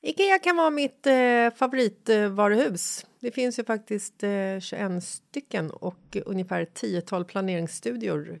Ikea kan vara mitt eh, favoritvaruhus. Det finns ju faktiskt eh, 21 stycken och ungefär 10-tal planeringsstudior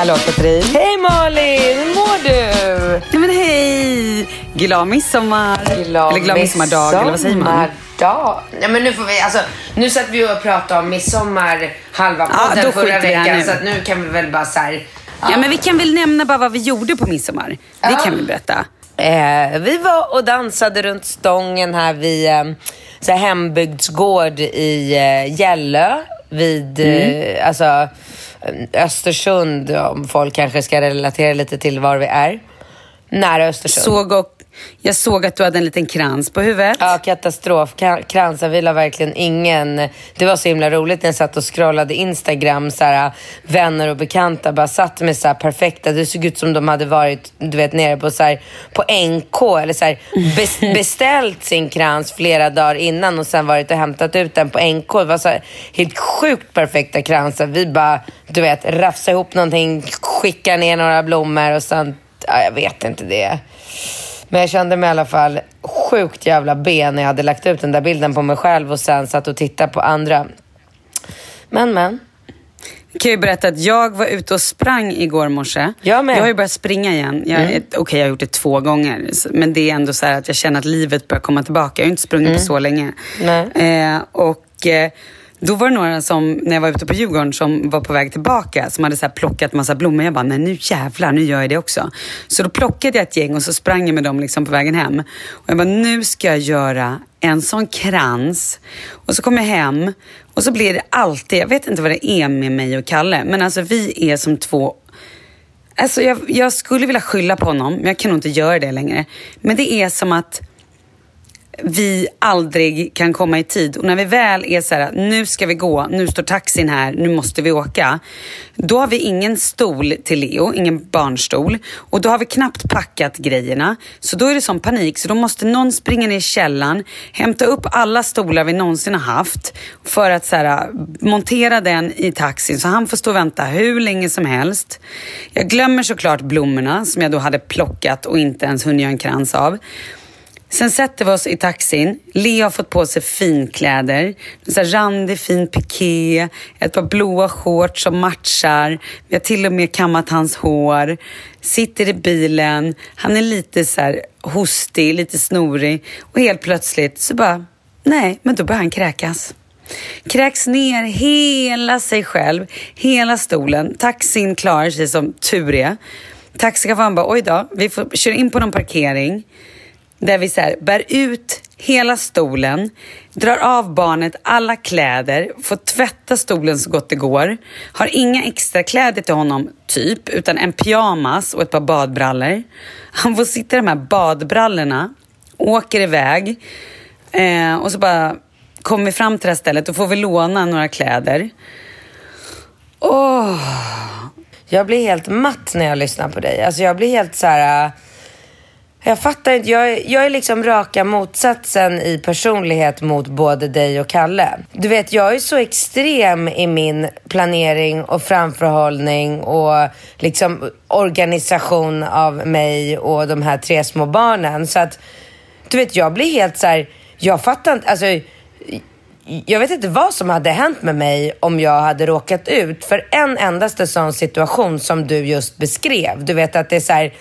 Hallå Katrin. Hej Malin, hur mår du? Nej men hej! Glad midsommar. Eller glad midsommardag, eller vad säger man? Nej men nu får vi, alltså, nu satt vi och pratade om midsommar halva Ja, podden då förra veckan så att nu kan vi väl bara så här, Ja. men vi kan väl nämna bara vad vi gjorde på midsommar. Det Ja. kan vi berätta. Eh, vi var och dansade runt stången här vid eh, så här hembygdsgård i eh, Gällö. Vid eh, alltså, Östersund, om folk kanske ska relatera lite till var vi är. Nära Östersund. Såg och, jag såg att du hade en liten krans på huvudet. Ja, katastrof. Ka- Kransen, vi la verkligen ingen... Det var så himla roligt när jag satt och scrollade Instagram, så här, vänner och bekanta bara satt med så här perfekta, det såg ut som de hade varit du vet, nere på, så här, på NK eller så här, bes, beställt sin krans flera dagar innan och sen varit och hämtat ut den på NK. Det var så här, helt sjukt perfekta kransar. Vi bara, du vet, rafsa ihop någonting, skicka ner några blommor och sen, ja, jag vet inte det. Men jag kände mig i alla fall sjukt jävla ben när jag hade lagt ut den där bilden på mig själv och sen satt och tittade på andra. Men, men. Jag kan ju berätta att jag var ute och sprang igår morse. Jag med. Jag har ju börjat springa igen. Jag, Okej, jag har gjort det två gånger. Men det är ändå så här att jag känner att livet börjar komma tillbaka. Jag har ju inte sprungit på så länge. Nej. Eh, och eh, då var det några som, när jag var ute på Djurgården, som var på väg tillbaka, som hade så plockat massa blommor. Jag bara, nej nu jävlar, nu gör jag det också. Så då plockade jag ett gäng och så sprang jag med dem liksom på vägen hem. Och jag bara, nu ska jag göra en sån krans. Och så kom jag hem och så blir det alltid, jag vet inte vad det är med mig och Kalle, men alltså vi är som två Alltså jag, jag skulle vilja skylla på honom, men jag kan nog inte göra det längre. Men det är som att vi aldrig kan komma i tid. Och när vi väl är så här, nu ska vi gå, nu står taxin här, nu måste vi åka. Då har vi ingen stol till Leo, ingen barnstol. Och då har vi knappt packat grejerna. Så då är det sån panik, så då måste någon springa ner i källaren, hämta upp alla stolar vi någonsin har haft för att så här, montera den i taxin så han får stå och vänta hur länge som helst. Jag glömmer såklart blommorna som jag då hade plockat och inte ens hunnit göra en krans av. Sen sätter vi oss i taxin. Leo har fått på sig finkläder. Så randig fin piké, ett par blåa shorts som matchar. Vi har till och med kammat hans hår. Sitter i bilen. Han är lite så här hostig, lite snorig. Och helt plötsligt så bara, nej, men då börjar han kräkas. Kräks ner hela sig själv, hela stolen. Taxin klarar sig som tur är. Taxichauffören bara, oj då, vi får köra in på någon parkering. Där vi så här, bär ut hela stolen, drar av barnet alla kläder, får tvätta stolen så gott det går. Har inga extra kläder till honom, typ, utan en pyjamas och ett par badbrallor. Han får sitta i de här badbrallorna, åker iväg eh, och så bara kommer vi fram till det här stället och får vi låna några kläder. Åh! Oh. Jag blir helt matt när jag lyssnar på dig. Alltså jag blir helt så här... Jag fattar inte. Jag är, jag är liksom raka motsatsen i personlighet mot både dig och Kalle. Du vet, jag är så extrem i min planering och framförhållning och liksom organisation av mig och de här tre små barnen. Så att, du vet, jag blir helt så här, jag fattar inte, alltså jag vet inte vad som hade hänt med mig om jag hade råkat ut för en endaste sån situation som du just beskrev. Du vet att det är så här,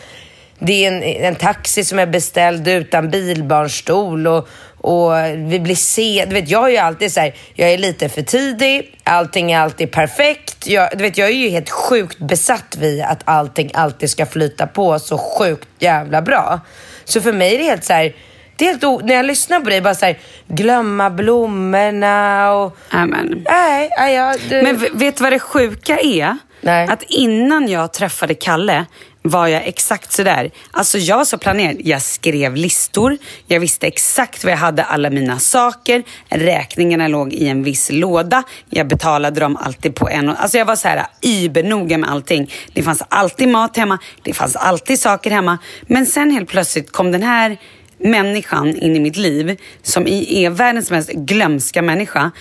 det är en, en taxi som är beställd utan bilbarnstol och, och vi blir se. Du vet, jag är ju alltid så här, jag är lite för tidig, allting är alltid perfekt. Jag, du vet, jag är ju helt sjukt besatt vid att allting alltid ska flyta på så sjukt jävla bra. Så för mig är det helt så här, det är helt o- när jag lyssnar på dig, bara så här, glömma blommorna och... Amen. Nej, nej, jag, du... Men vet du vad det sjuka är? Nej. Att innan jag träffade Kalle var jag exakt sådär. Alltså jag var så planerad. Jag skrev listor. Jag visste exakt var jag hade alla mina saker. Räkningarna låg i en viss låda. Jag betalade dem alltid på en. och... Alltså jag var så här übernoga med allting. Det fanns alltid mat hemma. Det fanns alltid saker hemma. Men sen helt plötsligt kom den här människan in i mitt liv som är världens mest glömska människa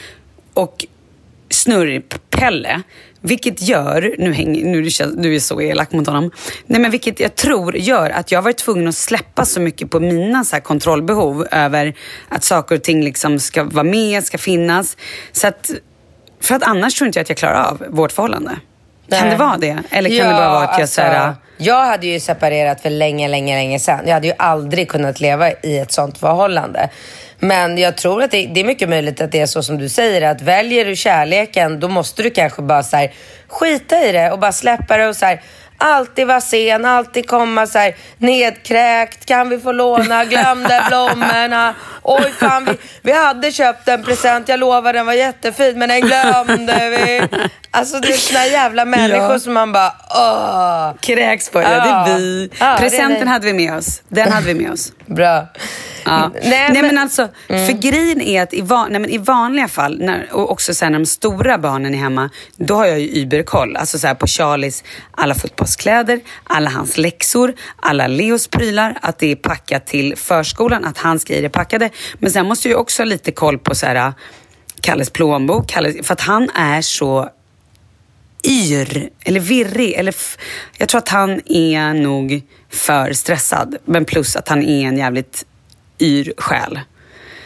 och snurrpelle. Vilket gör, nu, häng, nu, nu är jag så elak mot honom, nej men vilket jag tror gör att jag har varit tvungen att släppa så mycket på mina så kontrollbehov över att saker och ting liksom ska vara med, ska finnas. Så att, för att annars tror inte jag att jag klarar av vårt förhållande. Nej. Kan det vara det? Eller kan ja, det bara vara att jag alltså, så Jag hade ju separerat för länge, länge, länge sedan. Jag hade ju aldrig kunnat leva i ett sånt förhållande. Men jag tror att det, det, är mycket möjligt att det är så som du säger, att väljer du kärleken, då måste du kanske bara så här, skita i det och bara släppa det och så här, alltid vara sen, alltid komma så här nedkräkt, kan vi få låna, glömde blommorna, oj fan vi, vi hade köpt en present, jag lovar den var jättefin men den glömde vi. Alltså det är såna jävla människor ja. som man bara åh. Kräks på, ja, det är vi. Ja, Presenten är hade vi med oss, den hade vi med oss. Bra. Ja. Nej, nej, men, alltså, mm. för grejen är att i, van, nej, men i vanliga fall, när, och också sen när de stora barnen är hemma, då har jag ju überkoll. Alltså så här, på Charlies alla fotbollskläder, alla hans läxor, alla Leos prylar, att det är packat till förskolan, att hans grejer är packade. Men sen måste jag också ha lite koll på så här, äh, Kalles plånbok, Kalles, för att han är så yr eller virrig. Eller jag tror att han är nog för stressad. Men plus att han är en jävligt yr själ.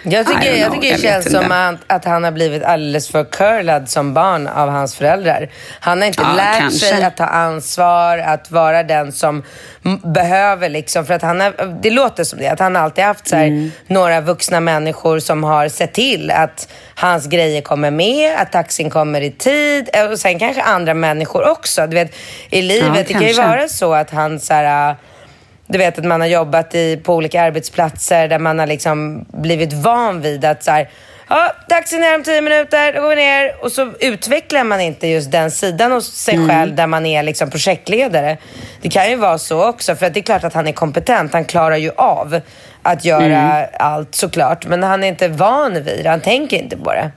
Jag tycker, jag tycker det jag känns som att, att han har blivit alldeles för curlad som barn av hans föräldrar. Han har inte Ja, lärt kanske. sig att ta ansvar, att vara den som behöver liksom. För att han har, det låter som det, att han alltid haft så här, Mm. några vuxna människor som har sett till att hans grejer kommer med, att taxin kommer i tid eh, och sen kanske andra människor också. Du vet, i livet, Ja, det kan ju vara så att han så här, du vet att man har jobbat i, på olika arbetsplatser där man har liksom blivit van vid att så här, ja, taxin är om tio minuter, då går vi ner. Och så utvecklar man inte just den sidan hos sig Mm. själv där man är liksom projektledare. Det kan ju vara så också, för att det är klart att han är kompetent. Han klarar ju av att göra Mm. allt såklart. Men han är inte van vid det, han tänker inte på det.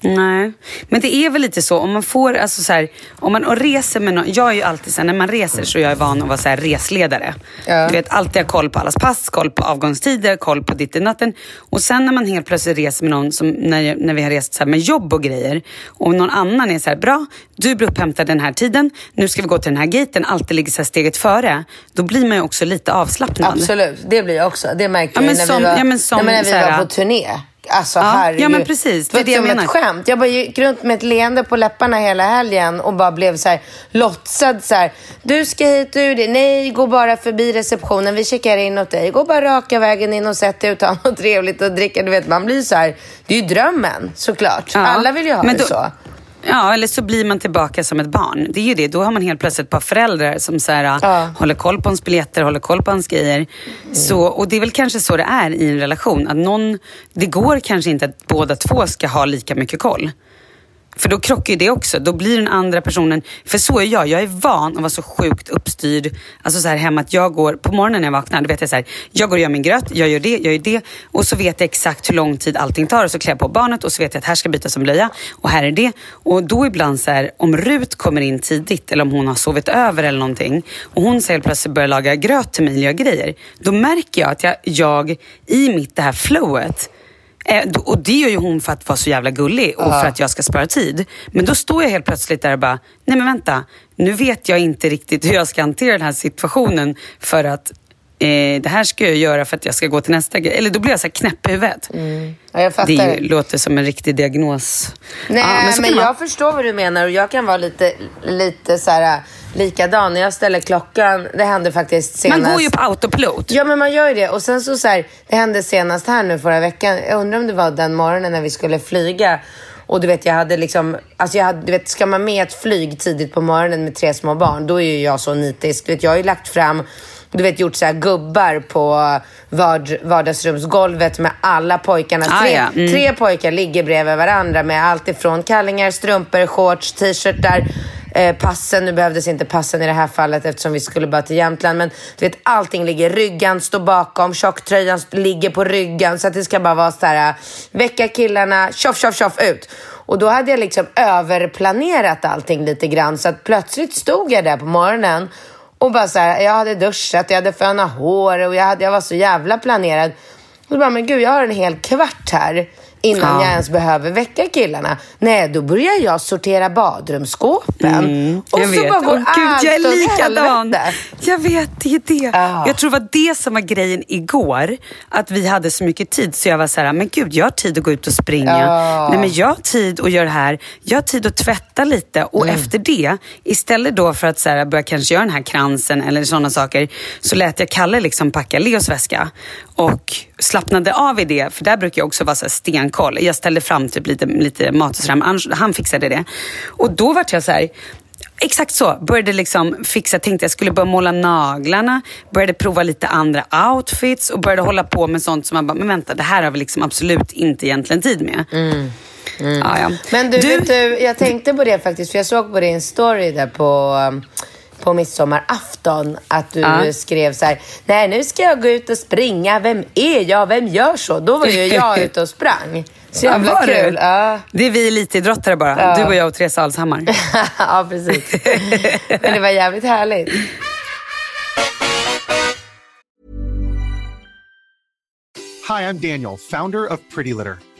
Nej, men det är väl lite så. Om man får, alltså så här, om man reser med någon. Jag är ju alltid så här, när man reser så är jag van att vara så här resledare. Ja. Du vet, alltid ha koll på allas pass, koll på avgångstider, koll på ditt och natten. Och sen när man helt plötsligt reser med någon, som när, när vi har rest så här med jobb och grejer. Och någon annan är så här, bra, du blir upphämtad den här tiden, nu ska vi gå till den här gaten, alltid ligger så steget före. Då blir man ju också lite avslappnad. Absolut, det blir jag också. Det märkte Ja, jag när som- vi var, ja, men som nej, men när vi så här- var på turné. Alltså Ja, herregud. ja, men precis. Det är Det jag som ett menar. skämt. Jag bara gick runt med ett leende på läpparna hela helgen och bara blev så här låtsad så här. Du ska hit, du det. Nej, gå bara förbi receptionen. Vi checkar in åt dig. Gå bara raka vägen in och sätt dig och ta något trevligt och dricka. Du vet, man blir så här. Det är ju drömmen såklart. Ja. Alla vill ju ha Men det då- så. Ja, eller så blir man tillbaka som ett barn. Det är ju det. Då har man helt plötsligt ett par föräldrar som så här, Ja. håller koll på ens biljetter, håller koll på ens grejer. Så, och det är väl kanske så det är i en relation. Att någon, det går kanske inte att båda två ska ha lika mycket koll. För då krockar ju det också. Då blir den andra personen... För så är jag. Jag är van att vara så sjukt uppstyrd. Alltså så här hemma att jag går... På morgonen när jag vaknar, då vet jag så här. Jag går och gör min gröt, jag gör det, jag gör det. Och så vet jag exakt hur lång tid allting tar. Och så klär jag på barnet och så vet jag att här ska bytas som blöja. Och här är det. Och då ibland så här, om Rut kommer in tidigt eller om hon har sovit över eller någonting. Och hon så helt plötsligt börjar laga gröt till mig och gör grejer. Då märker jag att jag, jag i mitt det här flowet och det gör ju hon för att vara så jävla gullig och för att jag ska spara tid. Men då står jag helt plötsligt där och bara, nej men vänta, nu vet jag inte riktigt hur jag ska hantera den här situationen för att eh, det här ska jag göra för att jag ska gå till nästa grej. Eller då blir jag så här knäpp i huvudet. Ja, jag fattar. Det ju, låter som en riktig diagnos. Nej, Ja, men, kan man- jag förstår vad du menar och jag kan vara lite, lite så här likadan. När jag ställer klockan, det hände faktiskt senast. Man går ju på autopilot. Ja, men man gör ju det. Och sen så, så här, det hände senast här nu förra veckan. Jag undrar om det var den morgonen när vi skulle flyga. Och du vet, jag hade liksom, alltså jag hade, du vet, ska man med ett flyg tidigt på morgonen med tre små barn, då är ju jag så nitisk. Du vet, jag har ju lagt fram, du vet, gjort så här gubbar på vard, vardagsrumsgolvet med alla pojkarna. Ah, tre, ja. Mm. tre pojkar ligger bredvid varandra med allt ifrån kallingar, strumpor, shorts, t-shirtar, eh, passen. Nu behövdes inte passen i det här fallet eftersom vi skulle bara till Jämtland. Men du vet, allting ligger. Ryggan står bakom, tjocktröjan ligger på ryggen. Så att det ska bara vara så här, väcka killarna, tjoff, tjoff, tjoff ut. Och då hade jag liksom överplanerat allting lite grann. Så att plötsligt stod jag där på morgonen och bara så här, jag hade duschat, jag hade fönat hår och jag, hade, jag var så jävla planerad. Och så bara, men gud, jag har en hel kvart här innan Ja. jag ens behöver väcka killarna. Nej, då börjar jag sortera badrumsskåpen. och jag så vet. bara går Åh, Gud, allt jag är likadan. Jag vet, det är det. Ja. Jag tror det var det som var grejen igår. Att vi hade så mycket tid så jag var så här, men gud, jag har tid att gå ut och springa. Ja. Nej, men jag har tid att göra det här. Jag har tid att tvätta lite. Och Mm. efter det, istället då för att så här, börja kanske göra den här kransen eller sådana saker, så lät jag Kalle liksom packa Leos väska. Och slappnade av i det, för där brukar jag också vara så stenkoll. Jag ställde fram typ lite, lite mat och sådär, han, han fixade det. Och då vart jag så här, Exakt så. Började liksom fixa, tänkte jag skulle börja måla naglarna, började prova lite andra outfits och började hålla på med sånt som man bara, men vänta, det här har vi liksom absolut inte egentligen tid med. Ja, ja. Men du, vet du, jag tänkte på det faktiskt, för jag såg på din story där på, um, på midsommarafton att du Ja. skrev så här, nej nu ska jag gå ut och springa, vem är jag, vem gör så? Då var ju jag ute och sprang. Så jävla var du? kul. Ja. Det är vi elitidrottare bara. Ja. Du och jag och Therese Alshammar. ja, precis. Men det var jävligt härligt. Hi, I'm Daniel, founder of Pretty Litter.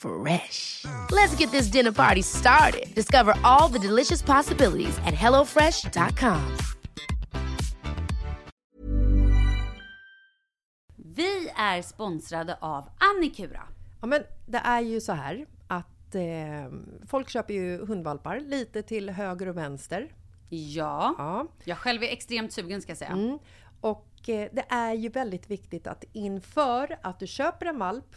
Fresh. Let's get this dinner party started. Discover all the delicious possibilities at hellofresh.com. Vi är sponsrade av Annikura. Ja, men det är ju så här att eh, folk köper ju hundvalpar lite till höger och vänster. Ja, Ja. jag själv är extremt sugen ska jag säga. Mm. Och eh, det är ju väldigt viktigt att inför att du köper en valp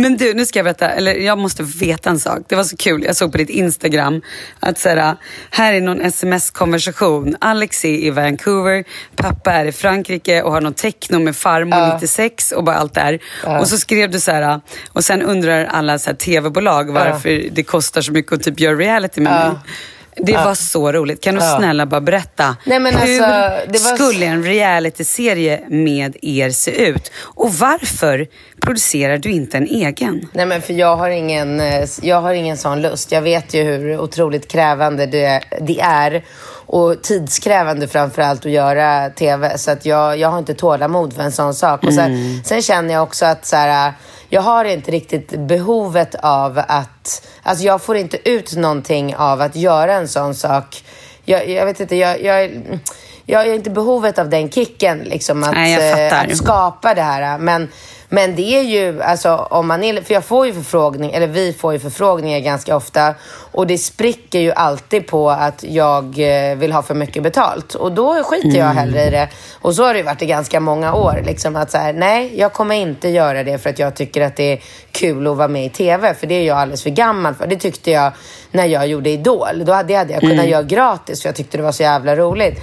Men du, nu ska jag berätta, eller jag måste veta en sak. Det var så kul, jag såg på ditt Instagram att så här, här är någon sms-konversation. Alex är i Vancouver, pappa är i Frankrike och har någon techno med farmor 96 och bara allt det här. Och så skrev du så här, och sen undrar alla tv-bolag varför det kostar så mycket att typ göra reality med mig. Det var så roligt. Kan du snälla bara berätta? Nej, men hur alltså, det var- skulle en realityserie med er se ut? Och varför producerar du inte en egen? Nej men för jag har ingen, eh, jag har ingen sån lust. Jag vet ju hur otroligt krävande det, det är. Och tidskrävande framförallt att göra TV. Så att jag, jag har inte tålamod för en sån sak. Och sen, sen känner jag också att så här, jag har inte riktigt behovet av att, alltså jag får inte ut någonting av att göra en sån sak. Jag, jag vet inte, jag, jag, jag har inte behovet av den kicken, liksom att, Nej, eh, att skapa det här. Men, men det är ju, alltså om man är, för jag får ju förfrågning, eller vi får ju förfrågningar ganska ofta och det spricker ju alltid på att jag eh, vill ha för mycket betalt och då skiter jag hellre i det. Och så har det varit i ganska många år, liksom att så här, nej, jag kommer inte göra det för att jag tycker att det är kul att vara med i TV, för det är jag alldeles för gammal för. Det tyckte jag när jag gjorde Idol. Då hade, det hade jag kunnat göra gratis för jag tyckte det var så jävla roligt.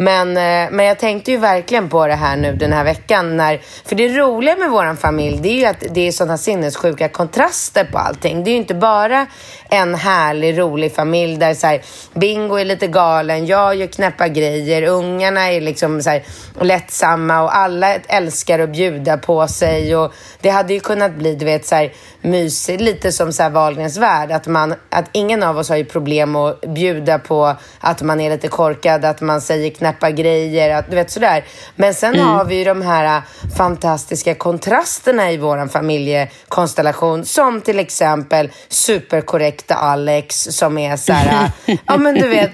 Men, eh, men jag tänkte ju verkligen på det här nu den här veckan. När, för det roliga med vår familj, det är ju att det är sådana sinnessjuka kontraster på allting. Det är ju inte bara en härlig, rolig familj där så här, Bingo är lite galen, jag gör knäppa grejer, ungarna är liksom så här, lättsamma och alla älskar att bjuda på sig. Och det hade ju kunnat bli, du vet, så här, mysigt, lite som så här Wahlgrens värld. Att, man, att ingen av oss har ju problem att bjuda på att man är lite korkad, att man säger knäppa grejer, att, du vet sådär. Men sen har vi ju de här äh, fantastiska kontrasterna i vår familjekonstellation, som till exempel superkorrekta Alex som är så här, äh, ja men du vet,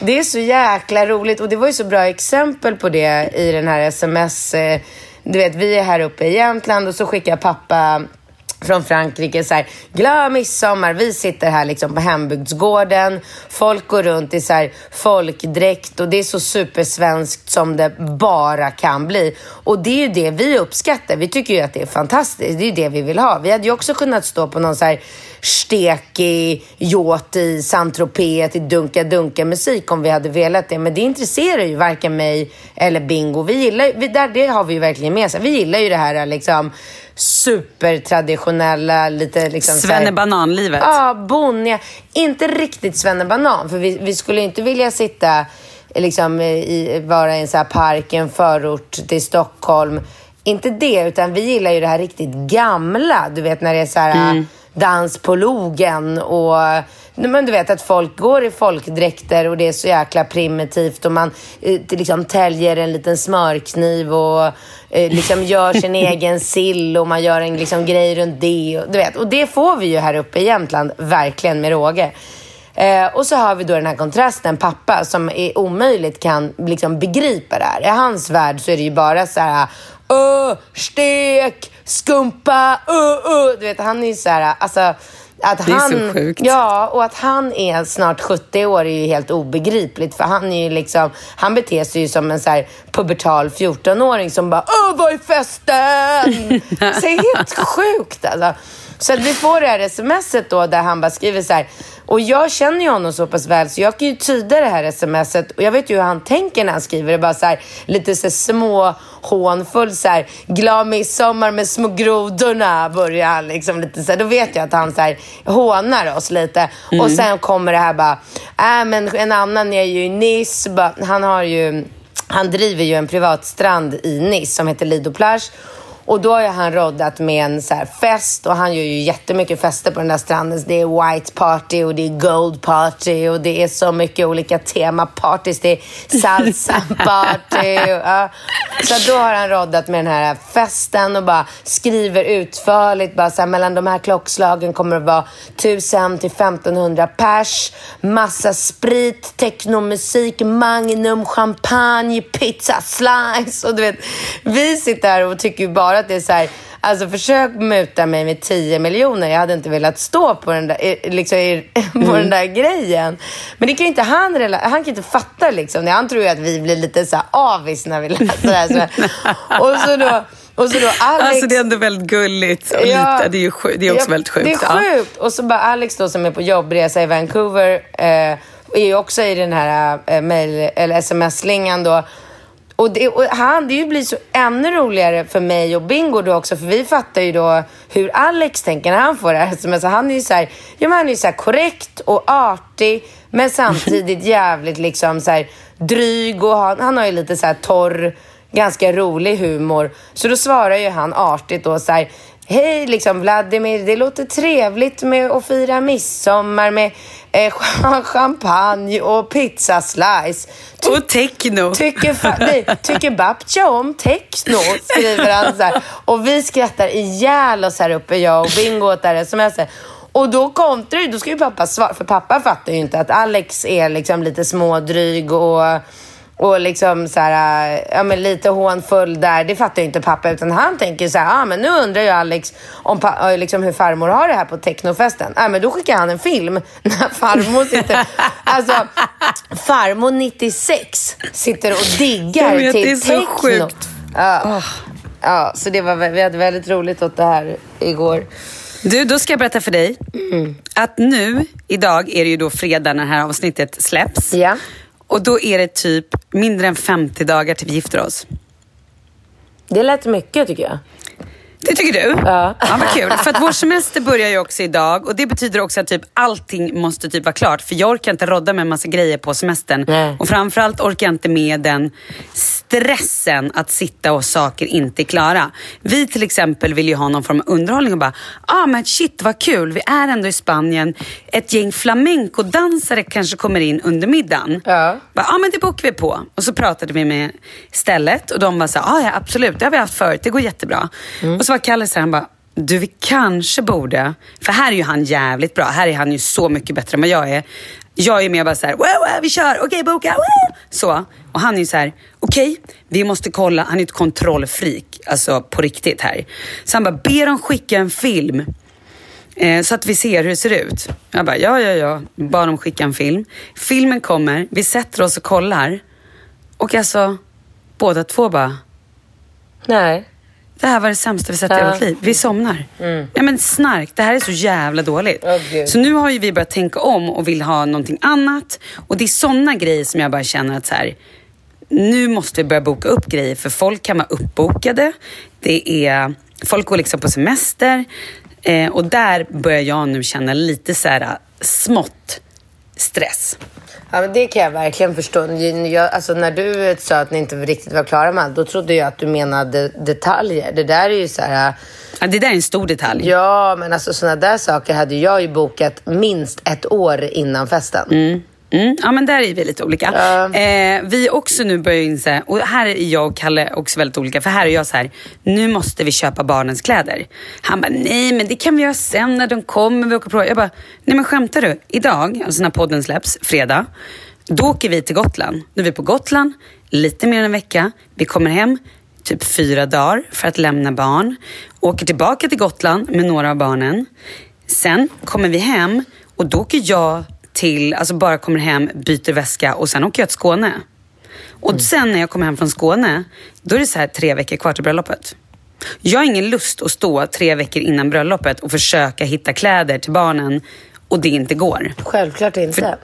det är så jäkla roligt och det var ju så bra exempel på det i den här sms, eh, du vet vi är här uppe i Jämtland och så skickar pappa från Frankrike så här, glad midsommar. Vi sitter här liksom på hembygdsgården. Folk går runt i så här folkdräkt och det är så supersvenskt som det bara kan bli. Och det är ju det vi uppskattar. Vi tycker ju att det är fantastiskt. Det är ju det vi vill ha. Vi hade ju också kunnat stå på någon så här stekig yacht i Saint-Tropez till dunka-dunka-musik om vi hade velat det. Men det intresserar ju varken mig eller Bingo. Vi gillar, vi, där, det har vi ju verkligen med sig. Vi gillar ju det här liksom supertraditionella, lite liksom Svennebananlivet. Ja, bonniga. Inte riktigt svennebanan, för vi, vi skulle inte vilja sitta liksom, i, vara i en så här park, i en förort till Stockholm. Inte det, utan vi gillar ju det här riktigt gamla. Du vet när det är så här dans på logen och men du vet att folk går i folkdräkter och det är så jäkla primitivt och man eh, liksom täljer en liten smörkniv och eh, liksom gör sin egen sill och man gör en liksom grej runt det. Och, du vet. och det får vi ju här uppe i Jämtland, verkligen med råge. Eh, och så har vi då den här kontrasten, pappa, som är omöjligt kan liksom begripa det här. I hans värld så är det ju bara så här, öh, stek, skumpa, öh, öh. Du vet, han är ju så här, alltså, att Det är han, så sjukt. Ja, och att han är snart 70 år är ju helt obegripligt. För han är ju liksom, han beter sig ju som en så här pubertal 14-åring som bara Åh, vad är festen? så det är helt sjukt alltså. Så att vi får det här smset då där han bara skriver så här. Och jag känner ju honom så pass väl så jag kan ju tyda det här smset och jag vet ju hur han tänker när han skriver det. Bara så här, lite så här små hånfull så här, glad midsommar med små grodorna börjar han liksom lite så här, Då vet jag att han så här hånar oss lite. Och sen kommer det här bara, äh men en annan är ju i Nice, bara, han har ju han driver ju en privatstrand i Nice som heter Lido Plage. Och då har ju han roddat med en så fest och han gör ju jättemycket fester på den där stranden. Det är white party och det är gold party och det är så mycket olika temapartys. Det är salsa party. Och, ja. Så då har han roddat med den här festen och bara skriver utförligt. Bara så här, mellan de här klockslagen kommer det vara 1000 till 1500 pers. Massa sprit, technomusik, magnum, champagne, pizza slice. Och du vet, vi sitter här och tycker bara att det är så här, alltså försök muta mig med 10 miljoner. Jag hade inte velat stå på den där, liksom, på den där grejen. Men det kan inte han, han kan inte fatta liksom. Han tror ju att vi blir lite så här avis när vi läser det här. Så och så då, och så då Alex... Alltså det är ändå väldigt gulligt. Och Ja. lite, det är ju det är också Ja, väldigt sjukt. Det är ja. sjukt. Och så bara Alex då som är på jobbresa i Vancouver eh, är ju också i den här eh, mail, eller sms-slingan då. Och, det, och han, det blir så ännu roligare för mig och Bingo då också, för vi fattar ju då hur Alex tänker när han får det här sms. Han är ju så här, ja, men han är ju så korrekt och artig, men samtidigt jävligt liksom så här dryg och han, han har ju lite så här torr, ganska rolig humor. Så då svarar ju han artigt då så här, Hej liksom Vladimir, det låter trevligt med att fira midsommar med eh, champagne och pizzaslice. Ty- Och techno. Tycker, nej, tycker Babcha om techno, skriver han så här. Och vi skrattar ihjäl oss här uppe, jag och Bingo åt det som jag säger. Och då kontrar ju, då ska ju pappa svara, för pappa fattar ju inte att Alex är liksom lite smådryg och och liksom så här, ja men lite hånfull där. Det fattar ju inte pappa utan han tänker så här, ah, men nu undrar ju Alex om pa- liksom hur farmor har det här på technofesten. Ah, men då skickar han en film när farmor sitter, alltså farmor 96 sitter och diggar vet, till det är så techno. sjukt. Ja. ja, så det var, vi hade väldigt roligt åt det här igår. Du, då ska jag berätta för dig att nu, idag är det ju då fredag när det här avsnittet släpps. Ja. Och då är det typ mindre än 50 dagar till vi gifter oss. Det lät mycket tycker jag. Det tycker du? Ja. ja vad kul. För att vår semester börjar ju också idag och det betyder också att typ allting måste typ vara klart. För jag orkar inte rodda med en massa grejer på semestern. Nej. Och framförallt orkar jag inte med den stressen att sitta och saker inte är klara. Vi till exempel vill ju ha någon form av underhållning och bara, ah men shit vad kul, vi är ändå i Spanien. Ett gäng flamencodansare kanske kommer in under middagen. Ja. Ja ah, men det bokar vi på. Och så pratade vi med stället och de var så ah, ja absolut, det har vi haft förut, det går jättebra. Och så var Kalle så här, han bara, du vi kanske borde, för här är ju han jävligt bra, här är han ju så mycket bättre än vad jag är. Jag är mer bara så här, wow, wow, vi kör, okej boka, wow. Så. Och han är ju så här, okej, vi måste kolla, han är ett kontrollfreak, alltså på riktigt här. Så han bara, ber dem skicka en film. Eh, så att vi ser hur det ser ut. Jag bara, ja, ja, ja. Bara de skickar en film. Filmen kommer, vi sätter oss och kollar. Och alltså, båda två bara, Nej det här var det sämsta vi sett i Ja. hela vårt liv. Vi somnar. Nej men snark, det här är så jävla dåligt. Gud. så nu har ju vi börjat tänka om och vill ha någonting annat. Och det är såna grejer som jag bara känner att så här, nu måste vi börja boka upp grejer för folk kan vara uppbokade. Det är, folk går liksom på semester. Eh, och där börjar jag nu känna lite så här smått stress. Ja, men det kan jag verkligen förstå. Jag, alltså, när du sa att ni inte riktigt var klara med allt, då trodde jag att du menade detaljer. Det där är ju så här... Ja, det där är en stor detalj. Ja, men alltså sådana där saker hade jag ju bokat minst ett år innan festen. Mm, ja men där är vi lite olika. Eh, vi också nu börjar inse, och här är jag och Kalle också väldigt olika. För här är jag så här, nu måste vi köpa barnens kläder. Han bara, nej men det kan vi göra sen när de kommer. Vi åker på. Jag bara, nej men skämtar du? Idag, alltså när podden släpps, fredag. Då åker vi till Gotland. Nu är vi på Gotland, lite mer än en vecka. Vi kommer hem typ fyra dagar för att lämna barn. Åker tillbaka till Gotland med några av barnen. Sen kommer vi hem och då åker jag till, alltså bara kommer hem, byter väska och sen åker jag till Skåne. Och sen när jag kommer hem från Skåne, då är det så här tre veckor kvar till bröllopet. Jag har ingen lust att stå tre veckor innan bröllopet och försöka hitta kläder till barnen och det inte går. Självklart inte.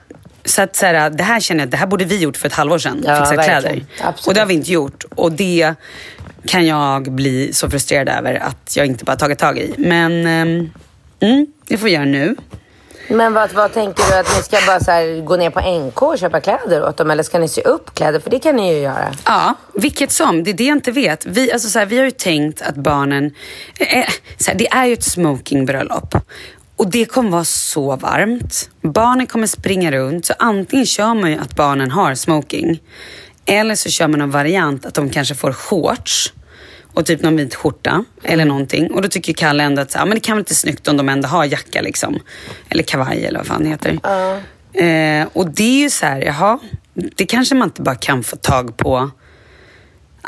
Så att så här, det här känner jag, det här borde vi gjort för ett halvår sedan. Ja, fixa verkligen. kläder. Absolut. Och det har vi inte gjort. Och det kan jag bli så frustrerad över att jag inte bara tagit tag i. Men ehm, mm, det får vi göra nu. Men vad, vad tänker du? Att ni ska bara så här, gå ner på NK och köpa kläder åt dem? Eller ska ni sy upp kläder? För det kan ni ju göra. Ja, vilket som. Det är det jag inte vet. Vi, alltså så här, vi har ju tänkt att barnen... Eh, eh så här, det är ju ett smokingbröllop. Och det kommer vara så varmt. Barnen kommer springa runt. Så antingen kör man ju att barnen har smoking. Eller så kör man en variant att de kanske får shorts. Och typ någon vit skjorta eller någonting. Och då tycker Kalle ändå att så, här, men det kan väl inte snyggt om de ändå har jacka liksom. Eller kavaj eller vad fan det heter. Eh, och det är ju så här, jaha, det kanske man inte bara kan få tag på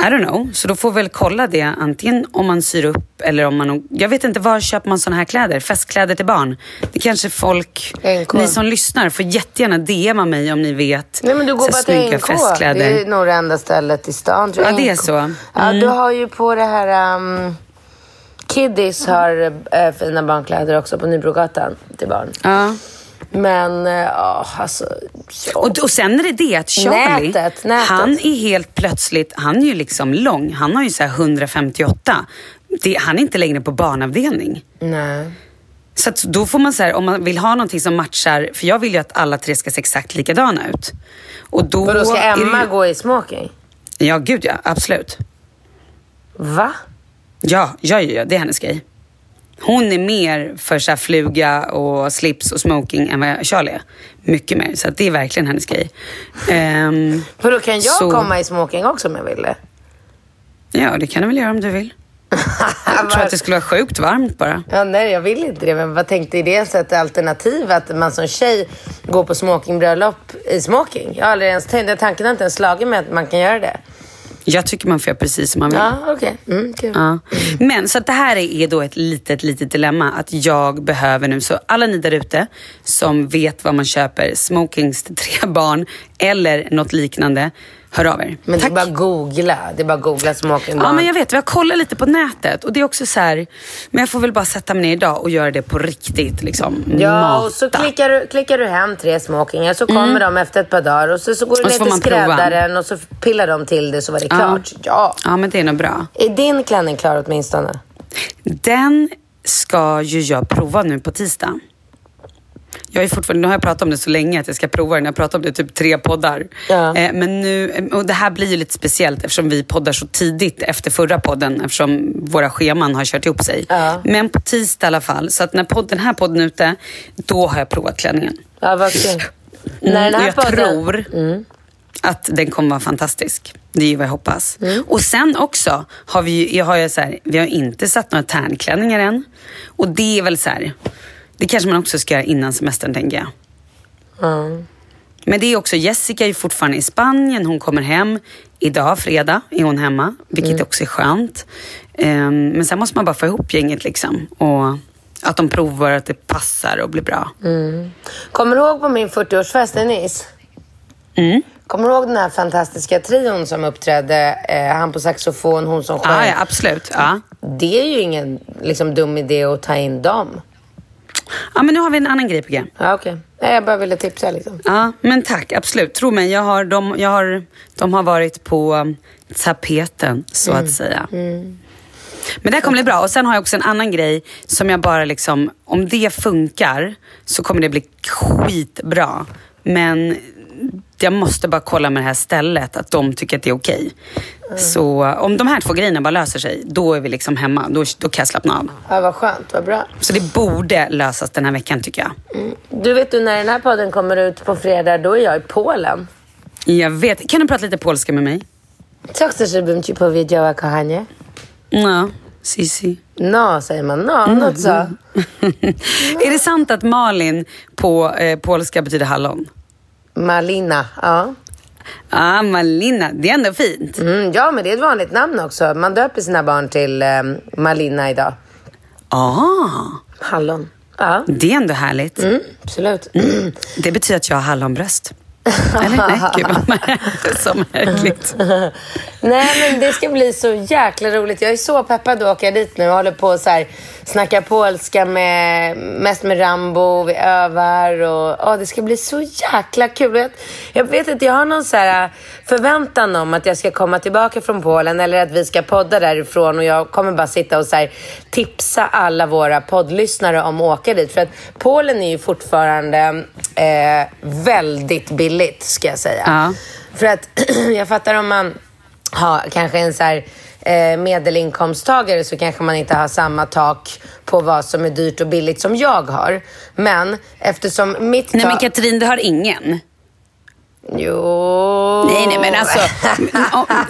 I don't know. Så då får vi väl kolla det antingen om man syr upp eller om man... Jag vet inte, var köper man såna här kläder? Festkläder till barn? Det kanske folk... NK. Ni som lyssnar får jättegärna DMa mig om ni vet Nej men du går bara till NK. festkläder. Det är nog det enda stället i stan. Ja, det är så. Mm. Ja, du har ju på det här... Um, Kiddies har äh, fina barnkläder också på Nybrogatan till barn. Ja. Men äh, ja, alltså... Ja. Och, och sen är det det att Charlie, Nätet, nätet. han är helt plötsligt, han är ju liksom lång. Han har ju så här 158. Det, han är inte längre på barnavdelning. Nej. Så att då får man så här, om man vill ha någonting som matchar, för jag vill ju att alla tre ska se exakt likadana ut. Och då Och då ska Emma ju, gå i smoking? Ja, gud ja, absolut. Va? Ja, ja, ja, ja, det är hennes grej. Hon är mer för så fluga och slips och smoking än vad Charlie är. Mycket mer. Så det är verkligen hennes grej. Um, För då kan jag Så- komma i smoking också om jag vill det. ja, det kan du väl göra om du vill. Jag tror att det skulle vara sjukt varmt bara. Ja, nej, jag vill inte det. Men vad tänkte i det så alternativ att man som tjej går på smokingbröllop i smoking? Jag har aldrig ens tänkt, tanken har inte ens slagit mig att man kan göra det. Jag tycker man får göra precis som man vill. Ja, okej. Mm, kul. Ja. Men så att det här är då ett litet, litet dilemma. Att jag behöver nu, så alla ni där ute som vet vad man köper, smokings till tre barn eller något liknande, hör av er. Men det är Tack. bara googla. Det är bara googla smoking Ja, men jag vet. Vi har kollat lite på nätet och det är också så här, men jag får väl bara sätta mig ner idag och göra det på riktigt. Liksom. Ja, Mata. och så klickar du, klickar du hem tre smokingar så kommer de efter ett par dagar och så, så går du Mm. Ner till man prova. skräddaren och så pillar de till det så var det klart. Ja. Ja, men det är nog bra. Är din klänning klar åtminstone? Den ska ju jag prova nu på tisdag. Jag är fortfarande, nu har jag pratat om det så länge att jag ska prova den. Jag har pratat om det i typ tre poddar. Ja. Eh, men nu, och det här blir ju lite speciellt eftersom vi poddar så tidigt efter förra podden eftersom våra scheman har kört ihop sig. Ja. Men på tisdag i alla fall. Så att när podd, den här podden är ute, då har jag provat klänningen. Ja, vad kul. När Mm, den och här jag podden- tror att den kommer vara fantastisk. Det är ju vad jag hoppas. Mm. Och sen också har vi jag har ju så här, vi har inte satt några tärnklänningar än. Och det är väl så här, det kanske man också ska göra innan semestern tänker jag. Men det är också, Jessica är fortfarande i Spanien. Hon kommer hem idag, fredag, är hon hemma. Vilket Mm. också är skönt. Ehm, men sen måste man bara få ihop gänget liksom. Och att de provar att det passar och blir bra. Kommer du ihåg på min 40-årsfest i Nice? Mm. Kommer du ihåg den här fantastiska trion som uppträdde? Eh, han på saxofon, hon som sjöng. Ja, ja, absolut. Ja. Det är ju ingen liksom, dum idé att ta in dem. Ja, men nu har vi en annan grej på gång. Ja, okej. Nej, Jag bara ville tipsa liksom. Ja, men tack. Absolut. Tro mig, jag har, de, jag har, de har varit på um, tapeten, så att säga. Men det här kommer bli bra. Och sen har jag också en annan grej som jag bara liksom, om det funkar så kommer det bli skitbra. Men jag måste bara kolla med det här stället att de tycker att det är okej. Så om de här två grejerna bara löser sig, då är vi liksom hemma. Då, då kan jag slappna av. Ja, vad skönt, vad bra. Så det borde lösas den här veckan tycker jag. Du vet du, när den här podden kommer ut på fredag, då är jag i Polen. Jag vet. Kan du prata lite polska med mig? Co chcesz, żebym ci powiedziała, kochanie? Ja, Sissi. No, säger man. No, no co? är det sant att Malin på eh, polska betyder hallon? Malina, ja. Ah, Malina. Det är ändå fint. Mm, ja, men det är ett vanligt namn också. Man döper sina barn till eh, Malina idag. Ah, Hallon. Ja, det är ändå härligt. mm, absolut. Det betyder att jag har hallonbröst. Eller nej, gud vad så märkligt. Nej, men det ska bli så jäkla roligt. Jag är så peppad att åka dit nu. Jag håller på att så här, snacka polska med, mest med Rambo. Vi övar och ja, det ska bli så jäkla kul. Jag, jag vet inte, jag har någon så här förväntan om att jag ska komma tillbaka från Polen eller att vi ska podda därifrån och jag kommer bara sitta och så här, tipsa alla våra poddlyssnare om att åka dit. För att Polen är ju fortfarande eh, väldigt billigt, ska jag säga. Ja. För att jag fattar om man har kanske en så här, eh, medelinkomsttagare så kanske man inte har samma tak på vad som är dyrt och billigt som jag har. Men eftersom mitt Nej men tak... Katrin, du har ingen. Jo... Nej, nej men alltså.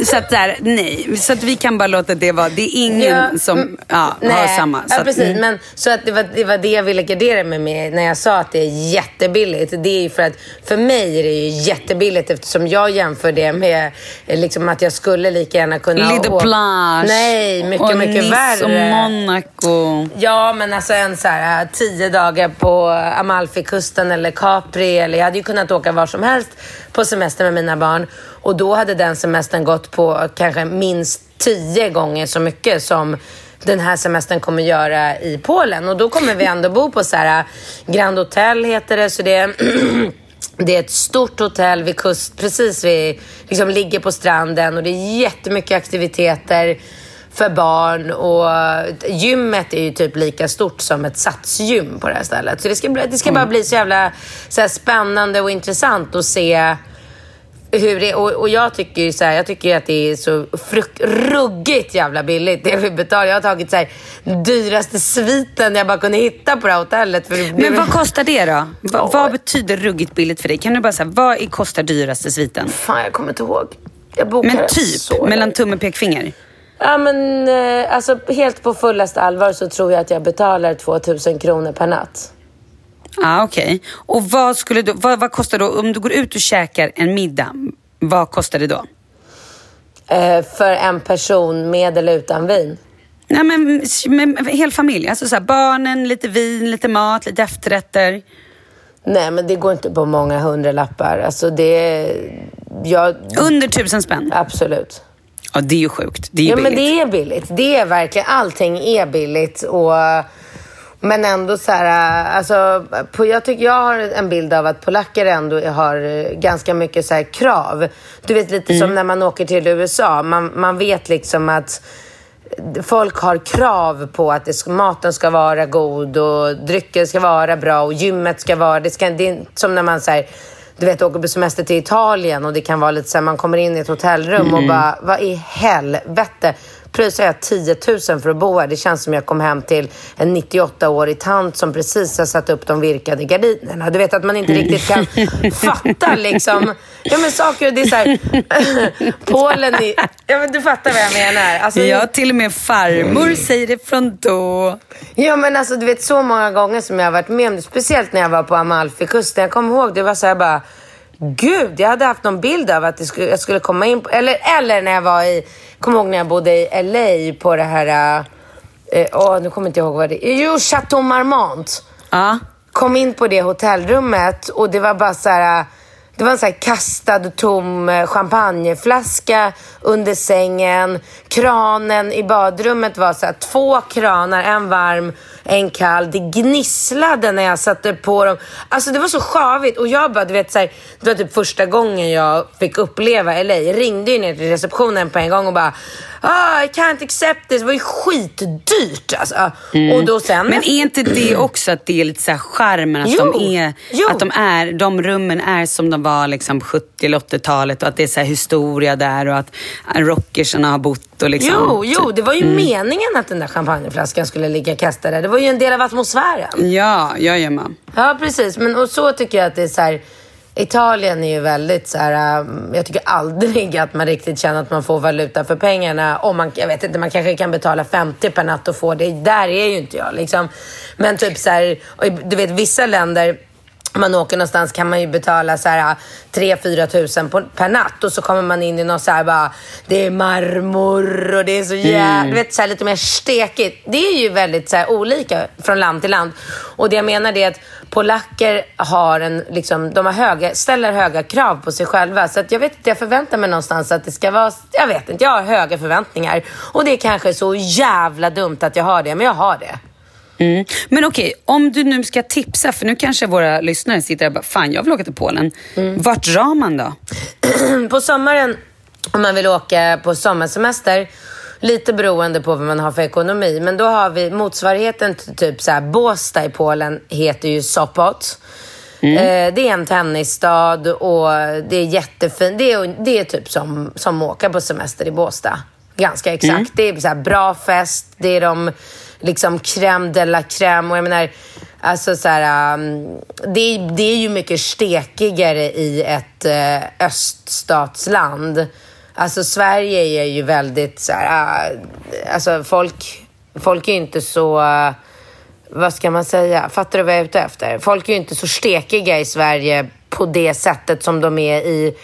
så att där, nej. Så att vi kan bara låta det vara. Det är ingen Ja, som mm, ja, Nej, har samma. Så ja, att, precis. mm. Men, så att det, var, det var det jag ville gardera mig med när jag sa att det är jättebilligt. Det är ju för att för mig är det ju jättebilligt eftersom jag jämför det med eh, liksom att jag skulle lika gärna kunna... Lite å- plage. Nej, mycket, och mycket Nice värre. och Monaco. Ja, men alltså en så här, äh, tio dagar på Amalfikusten eller Capri. Eller jag hade ju kunnat åka var som helst på semester med mina barn. Och då hade den semestern gått på kanske minst tio gånger så mycket som den här semestern kommer göra i Polen. Och då kommer vi ändå bo på så här, äh, Grand Hotel heter det. Så det är Det är ett stort hotell vid kust, precis vid, liksom ligger på stranden och det är jättemycket aktiviteter för barn och gymmet är ju typ lika stort som ett satsgym på det här stället. Så det ska, bli, det ska bara bli så jävla så spännande och intressant att se hur det, och, och jag tycker ju så här, jag tycker att det är så fruk, ruggigt jävla billigt det vi betalar. Jag har tagit så här, dyraste sviten jag bara kunde hitta på det här hotellet. För Men vad kostar det då? Va, vad betyder ruggigt billigt för dig? Kan du bara säga, vad är- kostar dyraste sviten? Fan, jag kommer inte ihåg. Jag bokade Men typ, så mellan tumme och pekfinger? Ja, men eh, alltså helt på fullaste allvar så tror jag att jag betalar 2000 kronor per natt. Ja, ah, okej. Och vad, skulle du, vad, vad kostar då, om du går ut och käkar en middag, vad kostar det då? Eh, för en person med eller utan vin. Nej, men med hel familj. Alltså så här, barnen, lite vin, lite mat, lite efterrätter. Nej, men det går inte på många hundralappar. Alltså det... Jag, Under tusen spänn? absolut. Ja, det är ju sjukt. Det är ju Ja, billigt. men det är billigt. Det är verkligen, allting är billigt. Och, men ändå så här, alltså, på, jag, tycker, jag har en bild av att polacker ändå har ganska mycket så här krav. Du vet lite Mm. som när man åker till USA. Man, man vet liksom att folk har krav på att det maten ska vara god och drycken ska vara bra och gymmet ska vara... Det, ska, det är som när man här, du vet, åker på semester till Italien och det kan vara lite så här, man kommer in i ett hotellrum och bara, vad i helvete? Pröjsar jag 10 000 för att bo här? Det känns som jag kom hem till en 98-årig tant som precis har satt upp de virkade gardinerna. Du vet att man inte riktigt kan fatta liksom. Ja men saker, det är så här, Polen är, ja men du fattar vad jag menar. Alltså, Ja, till och med farmor säger det från då. Ja men alltså du vet så många gånger som jag har varit med om det. Speciellt när jag var på Amalfikusten. Jag kommer ihåg det var så här bara. Gud, jag hade haft någon bild av att skulle, jag skulle komma in på, eller, eller när jag var i, kommer ihåg när jag bodde i LA på det här, eh, åh nu kommer inte jag ihåg vad det Jo, Chateau Marmont. Ja. Kom in på det hotellrummet och det var bara så här. Det var en så här kastad tom eh, champagneflaska under sängen. Kranen i badrummet var så här två kranar, en varm, en kall. Det gnisslade när jag satte på dem. Alltså det var så sjavigt och jag bara, du vet så här, det var typ första gången jag fick uppleva LA. Jag ringde ju ner till receptionen på en gång och bara ah, I can't accept this. Det var ju skitdyrt alltså. Och då sen... Men är inte det också att det är lite så här charmen? Att, Jo, de är, jo. att de, är, de rummen är som de var liksom 70 eller 80-talet och att det är så här historia där och att rockersarna har bott och liksom... Jo, jo, det var ju meningen att den där champagneflaskan skulle ligga kastad där. Det var ju en del av atmosfären. Ja, med. Ja, precis. Men och så tycker jag att det är så här... Italien är ju väldigt så här... um, Jag tycker aldrig att man riktigt känner att man får valuta för pengarna. Om man, jag vet inte, man kanske kan betala 50 per natt och få det. Där är ju inte jag liksom. Men typ så här... Du vet, vissa länder man åker någonstans kan man ju betala så här 3-4 tusen per natt och så kommer man in i något så här bara, det är marmor och det är så jävla, du vet så lite mer stekigt. Det är ju väldigt så här olika från land till land. Och det jag menar är att polacker har en, liksom, de har höga, ställer höga krav på sig själva. Så att jag vet inte, jag förväntar mig någonstans att det ska vara, jag vet inte, jag har höga förväntningar. Och det är kanske så jävla dumt att jag har det, men jag har det. Mm. Men okej, om du nu ska tipsa, för nu kanske våra lyssnare sitter där och bara, fan jag vill åka till Polen. Mm. Vart drar man då? på sommaren, om man vill åka på sommarsemester, lite beroende på vad man har för ekonomi, men då har vi motsvarigheten till typ så här, Båstad i Polen heter ju Sopot. Eh, det är en tennisstad och det är jättefint. Det är, det är typ som, som åka på semester i Båstad. Ganska exakt. Det är så bra fest, det är de liksom crème de la crème och jag menar Alltså så här, um, det, är- det är ju mycket stekigare i ett uh, öststatsland. Alltså Sverige är ju väldigt så här, uh, alltså folk, folk är ju inte så, uh, vad ska man säga, fattar du vad jag är ute efter? Folk är ju inte så stekiga i Sverige på det sättet som de är i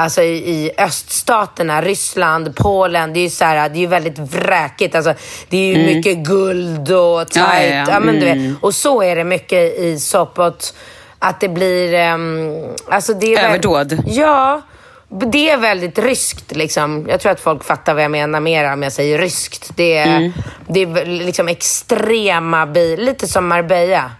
Alltså i, i öststaterna, Ryssland, Polen, det är ju så här, det är ju väldigt vräkigt. Alltså, det är ju mycket guld och tight. Ja, ja, ja. men du vet. Mm. Och så är det mycket i Sopot. Att det blir... ehm, alltså det är väl- Överdåd. Ja. Det är väldigt ryskt liksom. Jag tror att folk fattar vad jag menar mer om jag säger ryskt. Det är, Mm. det är liksom extrema bil, lite som Marbella.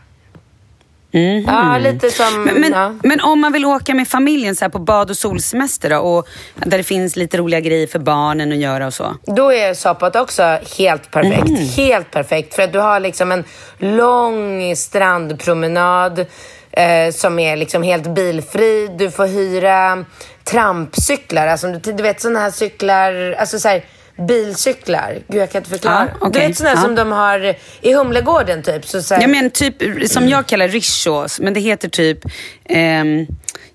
Ja, lite som... Men, men, ja. men om man vill åka med familjen så på bad och solsemester då, och där det finns lite roliga grejer för barnen att göra och så. Då är Sopot också helt perfekt. Mm. Helt perfekt. För att du har liksom en lång strandpromenad. eh, som är liksom helt bilfri. Du får hyra trampcyklar, alltså du, du vet sådana här cyklar, alltså så här, bilcyklar. Gud, jag kan inte förklara. Ja, okej. Du vet sådana Ja. som de har i Humlegården typ. Så, så här, Jag men typ som jag kallar rishos, men det heter typ, ehm,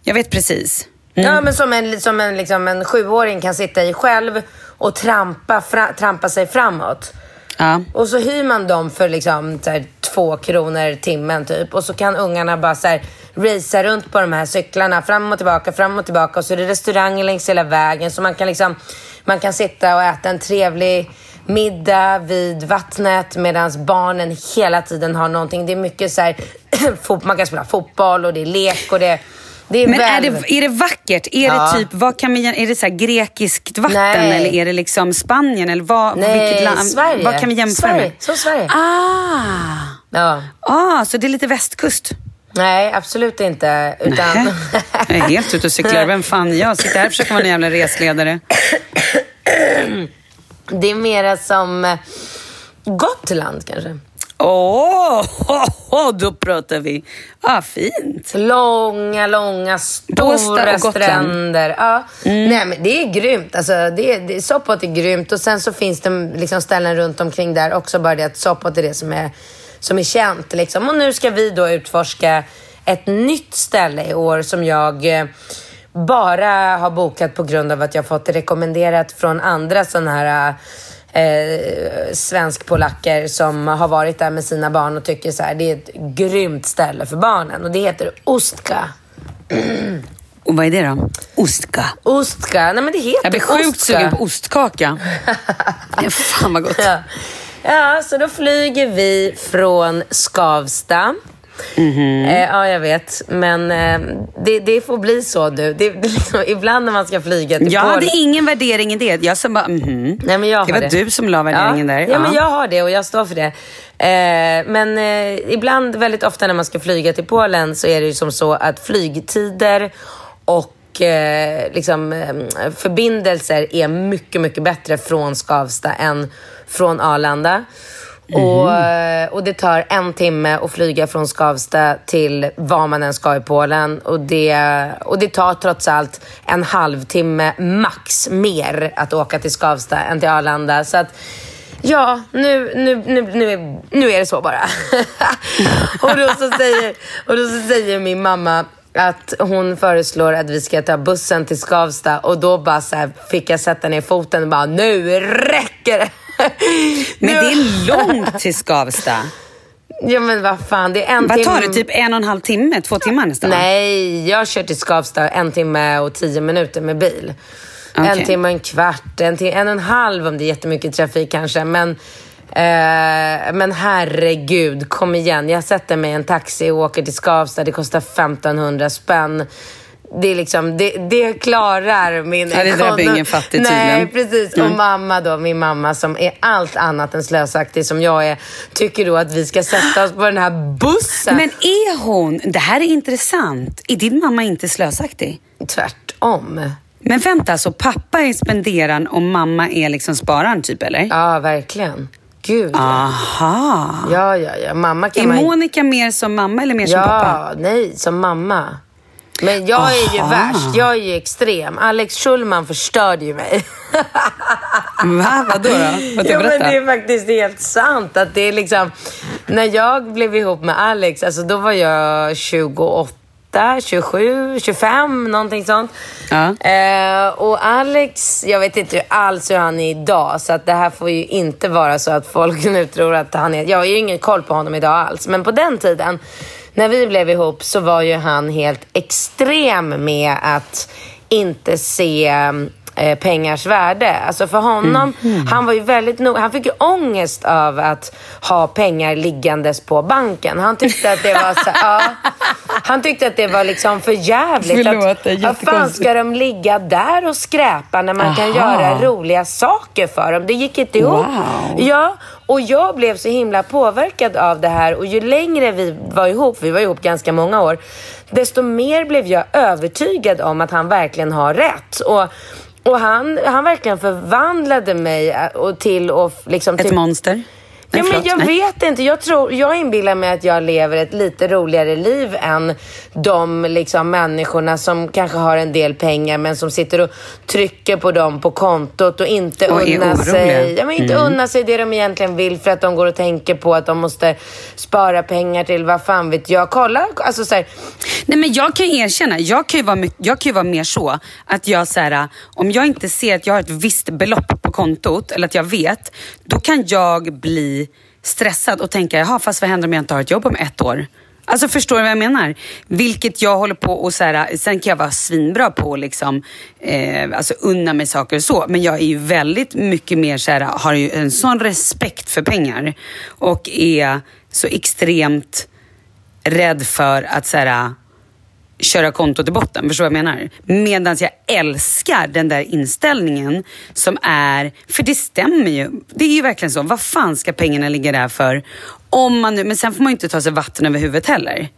jag vet precis. Ja, men som en, som en, liksom en sjuåring kan sitta i själv och trampa, fra, trampa sig framåt. Ja. Och så hyr man dem för liksom så här, två kronor timmen typ. Och så kan ungarna bara så här, racea runt på de här cyklarna fram och tillbaka, fram och tillbaka. Och så är det restauranger längs hela vägen. Så man kan liksom, man kan sitta och äta en trevlig middag vid vattnet medan barnen hela tiden har någonting. Det är mycket så här, man kan spela fotboll och det är lek och det, är är Men är väl... det, är det vackert? Är Ja. det typ, vad kan vi, är det så grekiskt vatten Nej. eller är det liksom Spanien? Eller vad, Nej, vilket land, Sverige. Vad kan vi jämföra Sverige. med? Som Sverige. Ah. Ja. ah, så det är lite västkust? Nej, absolut inte. Utan... Nej. Jag är helt ute och cyklar. Vem fan är jag? Sitter här och försöker vara en jävla resledare. Det är mera som eh, Gotland kanske. Åh, oh, då pratar vi. Ah, fint. Långa, långa, stora stränder. Ja. Nej, men det är grymt. Alltså, det det, Sopot är grymt och sen så finns det liksom ställen runt omkring där också. Bara det att Sopot är det som är, som är känt. Liksom. Och nu ska vi då utforska ett nytt ställe i år som jag eh, bara har bokat på grund av att jag fått rekommenderat från andra sådana här eh, svensk-polacker som har varit där med sina barn och tycker så här, det är ett grymt ställe för barnen. Och det heter Ostka. Och vad är det då? Ostka. Ostka, nej men det heter Jag blir sjukt sugen på ostkaka. Fan vad gott. Ja. ja, så då flyger vi från Skavsta. Mhm. Eh, ja, jag vet. Men eh, det, det får bli så nu. Det, det liksom, ibland när man ska flyga till Jag Polen- hade ingen värdering i det. Jag sa bara mhm. Nej, men jag det var du som la värderingen ja. där. Ja, men jag har det och jag står för det. Eh, men eh, ibland, väldigt ofta när man ska flyga till Polen så är det ju som så att flygtider och eh, liksom, eh, förbindelser är mycket, mycket bättre från Skavsta än från Arlanda. Och, eh, och det tar en timme att flyga från Skavsta till var man än ska i Polen. Och det, och det tar trots allt en halvtimme max mer att åka till Skavsta än till Arlanda. Så att Ja, nu, nu, nu, nu, nu är det så bara. och, då så säger, och då så säger min mamma att hon föreslår att vi ska ta bussen till Skavsta och då bara så fick jag sätta ner foten och bara nu räcker det. Men det är långt till Skavsta. Ja men vad fan, det är en Vad timme. tar det? Typ en och en halv timme? Två timmar nästan? Nej, jag kör till Skavsta en timme och tio minuter med bil. En Okej. timme och en kvart, en, tim- en och en halv om det är jättemycket trafik kanske. Men, eh, men herregud, kom igen. Jag sätter mig i en taxi och åker till Skavsta. Det kostar 1500 spänn. Det, är liksom, det, det klarar min Ja, det där blir ekonomi. ingen fattig Nej, tydligen. precis. Och mamma då, min mamma som är allt annat än slösaktig som jag är, tycker då att vi ska sätta oss på den här bussen. Men är hon, det här är intressant, är din mamma inte slösaktig? Tvärtom. Men vänta, så pappa är spenderaren och mamma är liksom spararen typ eller? Ja, verkligen. Gud, ja. Aha. Ja, ja, ja. Mamma kan Är man... Monica mer som mamma eller mer som pappa? Ja, nej, som mamma. Men jag är ju Aha. värst. Jag är ju extrem. Alex Schulman förstörde ju mig. Va? Vadå då? Vad ja, men det är faktiskt helt sant. Att det är liksom... När jag blev ihop med Alex, alltså då var jag 28, 27, 25, någonting sånt. Ja. Eh, och Alex, jag vet inte alls hur han är idag. Så att det här får ju inte vara så att folk nu tror att han är... Jag har ju ingen koll på honom idag alls. Men på den tiden, när vi blev ihop, så var ju han helt extrem med att inte se eh, pengars värde. Alltså för honom, han var ju väldigt nog, han fick ju ångest av att ha pengar liggandes på banken. Han tyckte att det var så, ja, han tyckte att det var liksom för jävligt. Förlåt, det är att, vad fan ska de ligga där och skräpa när man kan Aha. göra roliga saker för dem? Det gick inte ihop. Wow. Ja, och jag blev så himla påverkad av det här och ju längre vi var ihop, vi var ihop ganska många år, desto mer blev jag övertygad om att han verkligen har rätt. Och, och han, han verkligen förvandlade mig eh, och till och liksom... Ett till, monster? Ja, men jag Nej. vet inte. Jag, tror, jag inbillar mig att jag lever ett lite roligare liv än de liksom, människorna som kanske har en del pengar men som sitter och trycker på dem på kontot och inte Och unnar sig, ja, men inte Mm. unnar sig det de egentligen vill för att de går och tänker på att de måste spara pengar till vad fan vet jag. Kolla, alltså så här, Nej men jag kan erkänna, jag kan ju vara, jag kan ju vara mer så att jag så här, om jag inte ser att jag har ett visst belopp på kontot eller att jag vet, då kan jag bli stressad och tänka, jaha fast vad händer om jag inte har ett jobb om ett år? Alltså förstår du vad jag menar? Vilket jag håller på och så här, sen kan jag vara svinbra på att liksom, eh, alltså unna mig saker och så. Men jag är ju väldigt mycket mer så här, har ju en sån respekt för pengar. Och är så extremt rädd för att så här, köra kontot i botten. Förstår du vad jag menar? Medan jag älskar den där inställningen som är, för det stämmer ju. Det är ju verkligen så. Vad fan ska pengarna ligga där för? Om man nu, men sen får man ju inte ta sig vatten över huvudet heller.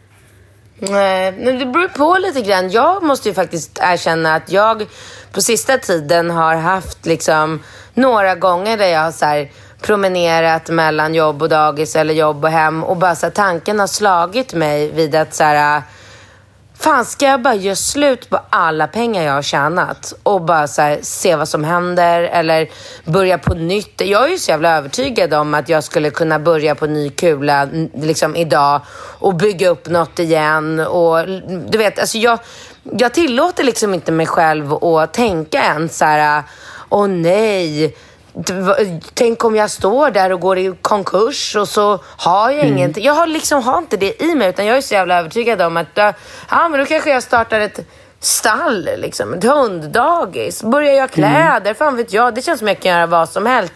Nej, men det beror på lite grann. Jag måste ju faktiskt erkänna att jag på sista tiden har haft liksom några gånger där jag har så här promenerat mellan jobb och dagis eller jobb och hem och bara så här, tanken har slagit mig vid att så här, Fan, ska jag bara göra slut på alla pengar jag har tjänat och bara så här, se vad som händer eller börja på nytt? Jag är ju så jävla övertygad om att jag skulle kunna börja på ny kula liksom idag och bygga upp något igen. Och du vet, alltså jag, jag tillåter liksom inte mig själv att tänka ens så här, åh nej, Tänk om jag står där och går i konkurs och så har jag ingenting. Jag har liksom har inte det i mig utan jag är så jävla övertygad om att ja, men då kanske jag startar ett stall, liksom, ett hunddagis, börjar göra kläder, fan vet jag. Det känns som jag kan göra vad som helst.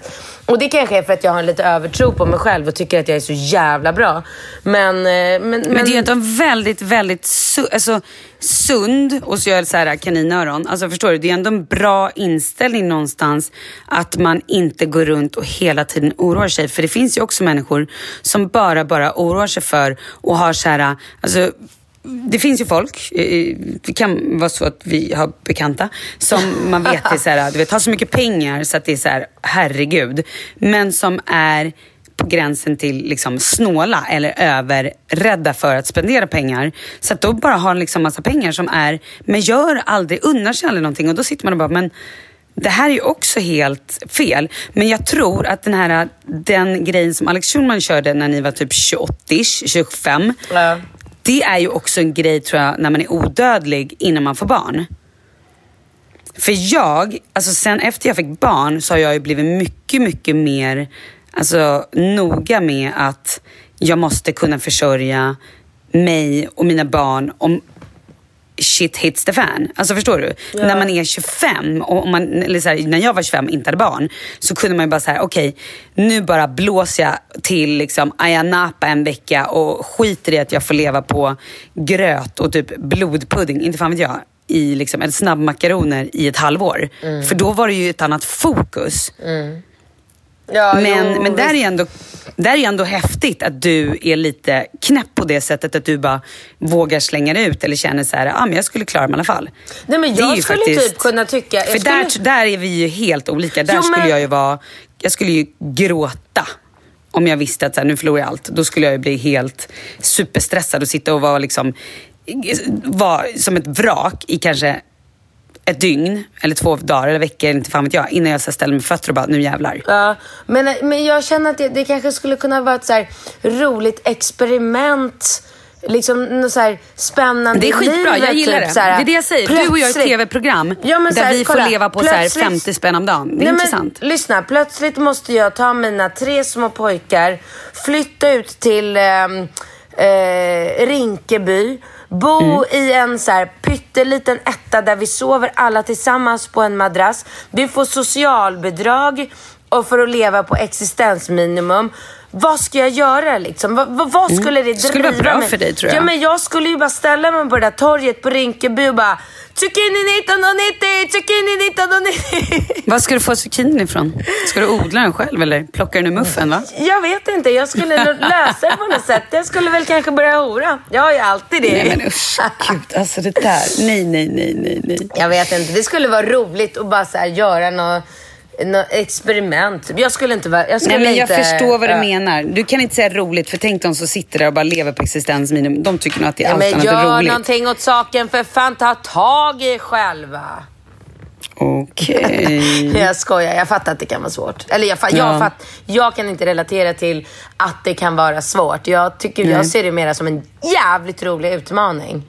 Och det kanske är för att jag har en lite övertro på mig själv och tycker att jag är så jävla bra. Men, eh, men, men, Men det är en väldigt, väldigt su alltså, sund, och så gör jag så här kaninöron. Alltså förstår du, det är ändå en bra inställning någonstans att man inte går runt och hela tiden oroar sig. För det finns ju också människor som bara, bara oroar sig för och har så här, alltså det finns ju folk, eh, eh, det kan vara så att vi har bekanta, som man vet är så här, du vet, har så mycket pengar så att det är så här, herregud. Men som är på gränsen till liksom snåla eller överrädda för att spendera pengar. Så att då bara har liksom massa pengar som är, men gör aldrig, unnar sig aldrig någonting. Och då sitter man och bara, men det här är ju också helt fel. Men jag tror att den här den grejen som Alex Schulman körde när ni var typ 28-ish, 25. Ja. Det är ju också en grej tror jag när man är odödlig innan man får barn. För jag, alltså sen efter jag fick barn så har jag ju blivit mycket, mycket mer alltså, noga med att jag måste kunna försörja mig och mina barn om shit hits the fan. Alltså förstår du? När man är 25, och man, eller så här, när jag var 25 och inte hade barn, så kunde man ju bara säga okej, nu bara blåser jag till liksom Ayia Napa en vecka och skiter i att jag får leva på gröt och typ blodpudding, inte fan vet jag, i liksom, eller snabbmakaroner i ett halvår. För då var det ju ett annat fokus. Ja, Men, jo, men där, är ändå, där är ändå häftigt att du är lite knäpp på det sättet att du bara vågar slänga dig ut eller känner så här, ah, men jag skulle klara mig i alla fall. Nej, men Det jag skulle typ kunna tycka... För skulle- där, där är vi ju helt olika. Där Jo, men- skulle jag ju vara, jag skulle ju gråta om jag visste att så här, nu förlorar jag allt. Då skulle jag ju bli helt superstressad och sitta och vara liksom, vara som ett vrak i kanske ett dygn eller två dagar eller veckor, inte fan vet jag, innan jag så ställer mig fötter och bara, nu jävlar. Ja, men, men jag känner att det, det kanske skulle kunna vara ett så här roligt experiment. Liksom något så här spännande Det är skitbra, livet, jag gillar typ, det. så här, det är det jag säger. Du och jag är ett plötsligt- tv-program Ja, där här, vi får kolla, leva på så här plötsligt- 50 spänn om dagen. Det är Nej, intressant. Men, lyssna, plötsligt måste jag ta mina tre små pojkar, flytta ut till ehm, eh, Rinkeby, bo Mm. i en så här pytteliten etta där vi sover alla tillsammans på en madrass. Vi får socialbidrag och för att leva på existensminimum. Vad ska jag göra liksom? Vad, vad, vad skulle det Mm. Skulle vara driva bra mig? för dig, tror jag. Ja, men jag skulle ju bara ställa mig på det där torget på Rinkeby och bara Zucchini 1990, zucchini 1990. Var ska du få zucchinin ifrån? Ska du odla den själv eller plocka den ur muffen? Va? Jag vet inte, jag skulle lösa det på något sätt. Jag skulle väl kanske börja hora. Jag har ju alltid det. Nej men usch, gud. Alltså det där. Nej, nej, nej, nej, nej. Jag vet inte, det skulle vara roligt att bara så här göra något nå- experiment. Jag skulle inte vara... Jag skulle Nej, men jag inte, förstår vad du ja. menar. Du kan inte säga roligt, för tänk de som sitter där och bara lever på existensminimum. De tycker nog att det är Ja, allt annat gör än roligt. någonting åt saken för fan, ta tag i själva. Okej. Jag skojar, jag fattar att det kan vara svårt. Eller jag, jag, Ja. fatt, jag kan inte relatera till att det kan vara svårt. Jag, tycker, jag ser det mer som en jävligt rolig utmaning.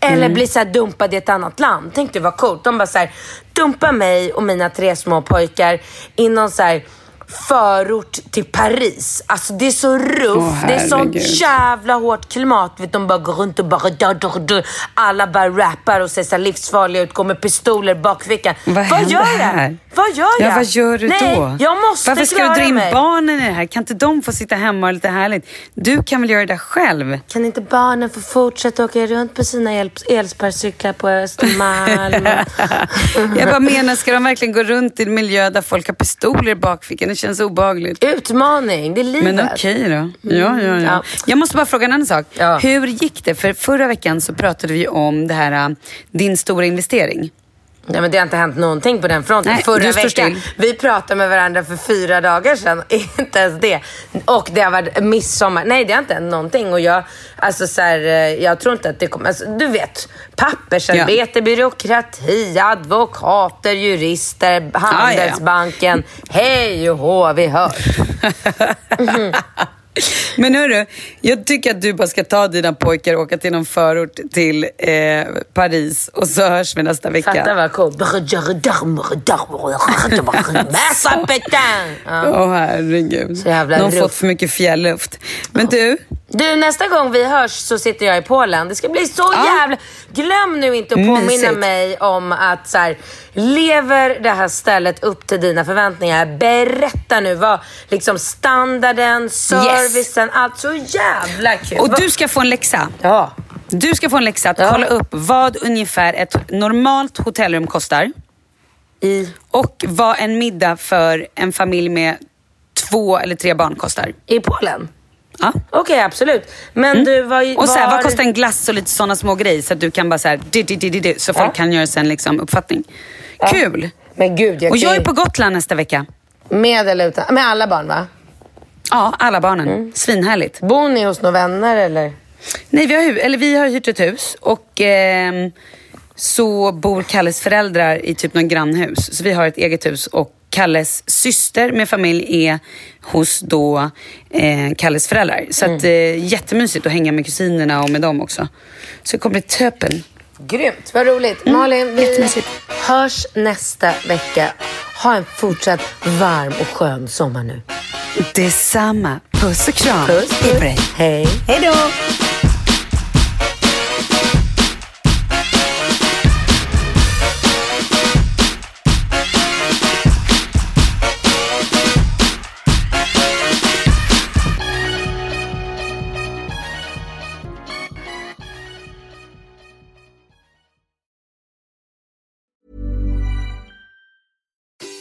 Eller Mm. bli så här dumpad i ett annat land. Tänk dig vad coolt. De bara så här, dumpa mig och mina tre små pojkar i någon så här förort till Paris. Alltså det är så ruff. Åh, det är sånt jävla hårt klimat. Vet, de bara går runt och bara... Da, da, da. Alla bara rappar och ser så livsfarliga ut. Går med pistoler i bakfickan. Vad Vad gör jag? Vad gör jag? Ja, vad gör du Nej, då? jag måste Varför ska klara du dra in mig. barnen i det här? Kan inte de få sitta hemma och lite härligt? Du kan väl göra det där själv? Kan inte barnen få fortsätta åka runt på sina el- elsparkcyklar på Östermalm? Jag bara menar, ska de verkligen gå runt i en miljö där folk har pistoler i bakfickan? Känns obehagligt. Utmaning, det är livet. Men okej då. Ja, ja, ja. Ja. Jag måste bara fråga en annan sak. Ja. Hur gick det? För förra veckan så pratade vi om det här, äh, din stora investering. Nej, men det har inte hänt någonting på den fronten. Nej, Förra veckan, vi pratade med varandra för fyra dagar sedan. inte ens det. Och det har varit midsommar. Nej, det har inte hänt någonting. Och jag, alltså, så här, eh, jag tror inte att det kommer... Alltså, du vet, pappersarbete, byråkrati, advokater, jurister, Handelsbanken. Hej och hå, vi hörs. Men hörru, jag tycker att du bara ska ta dina pojkar och åka till någon förort till eh, Paris och så hörs vi nästa vecka. Fatta vad coolt. Åh herregud. Så jävla De har fått för mycket fjälluft. Men du, Du, nästa gång vi hörs så sitter jag i Polen. Det ska bli så Ja. jävla... Glöm nu inte att påminna Mysigt. mig om att så här, lever det här stället upp till dina förväntningar? Berätta nu vad liksom standarden, servicen, allt så jävla kul. och du ska få en läxa. Ja. Du ska få en läxa att Ja. kolla upp vad ungefär ett normalt hotellrum kostar I, och vad en middag för en familj med två eller tre barn kostar. I Polen? Ja. Okej, absolut. Men du, vad... Mm. Och så här, var- vad kostar en glass och lite sådana små grejer så att du kan bara så här, di, di, di, di, så folk Ja. kan göra sig en liksom, uppfattning. Kul! Men gud, jag Och jag är på Gotland nästa vecka. Med eller utan? Med alla barn, va? Ja, alla barnen. Mm. Svinhärligt. Bor ni hos några vänner eller? Nej, vi har, eller vi har hyrt ett hus och ehm, så bor Kalles föräldrar i typ någon grannhus. Så vi har ett eget hus och Kalles syster med familj är hos då eh, Kalles föräldrar. Så att, eh, jättemysigt att hänga med kusinerna och med dem också. Så det kommer bli toppen. Grymt, vad roligt. Mm, Malin, vi hörs nästa vecka. Ha en fortsatt varm och skön sommar nu. Detsamma. Puss och kram. Puss, puss. Hej. Hej då!